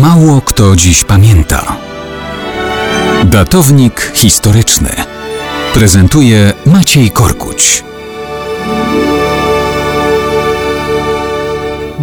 Mało kto dziś pamięta. Datownik historyczny prezentuje Maciej Korkuć.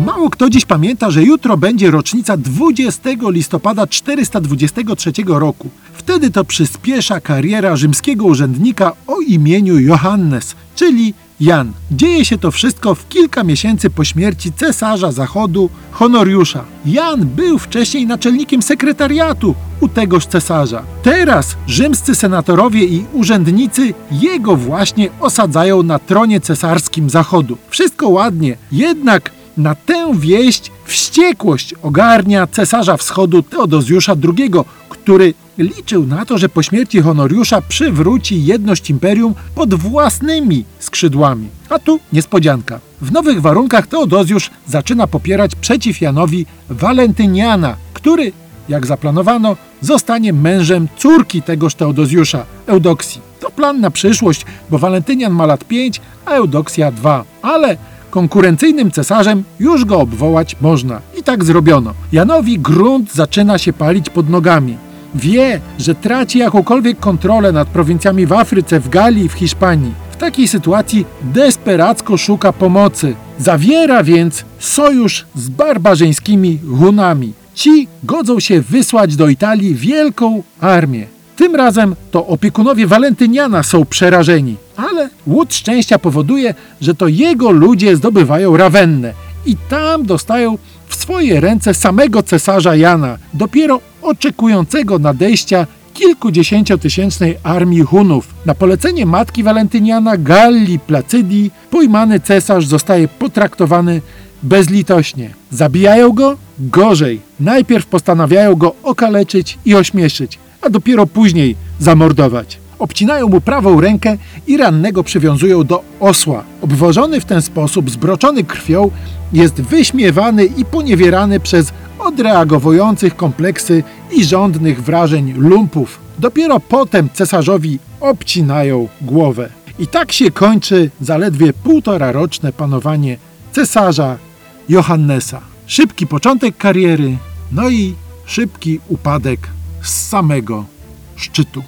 Mało kto dziś pamięta, że jutro będzie rocznica 20 listopada 423 roku. Wtedy to przyspiesza kariera rzymskiego urzędnika o imieniu Johannes, czyli Jan. Dzieje się to wszystko w kilka miesięcy po śmierci cesarza zachodu Honoriusza. Jan był wcześniej naczelnikiem sekretariatu u tegoż cesarza. Teraz rzymscy senatorowie i urzędnicy jego właśnie osadzają na tronie cesarskim zachodu. Wszystko ładnie, jednak na tę wieść wściekłość ogarnia cesarza wschodu Teodozjusza II, który liczył na to, że po śmierci Honoriusza przywróci jedność imperium pod własnymi skrzydłami. A tu niespodzianka. W nowych warunkach Teodozjusz zaczyna popierać przeciw Janowi Walentyniana, który, jak zaplanowano, zostanie mężem córki tegoż Teodozjusza, Eudoksji. To plan na przyszłość, bo Walentynian ma lat 5, a Eudoksja 2. Ale konkurencyjnym cesarzem już go obwołać można. I tak zrobiono. Janowi grunt zaczyna się palić pod nogami. Wie, że traci jakąkolwiek kontrolę nad prowincjami w Afryce, w Galii, w Hiszpanii. W takiej sytuacji desperacko szuka pomocy. Zawiera więc sojusz z barbarzyńskimi Hunami. Ci godzą się wysłać do Italii wielką armię. Tym razem to opiekunowie Walentyniana są przerażeni, ale łód szczęścia powoduje, że to jego ludzie zdobywają Rawennę i tam dostają w swoje ręce samego cesarza Jana, dopiero oczekującego nadejścia kilkudziesięciotysięcznej armii Hunów. Na polecenie matki Walentyniana Galli Placydii pojmany cesarz zostaje potraktowany bezlitośnie. Zabijają go? Gorzej. Najpierw postanawiają go okaleczyć i ośmieszyć, a dopiero później zamordować. Obcinają mu prawą rękę i rannego przywiązują do osła. Obwożony w ten sposób, zbroczony krwią, jest wyśmiewany i poniewierany przez odreagowujących kompleksy i żądnych wrażeń lumpów. Dopiero potem cesarzowi obcinają głowę. I tak się kończy zaledwie półtora roczne panowanie cesarza Johannesa. Szybki początek kariery, no i szybki upadek z samego szczytu.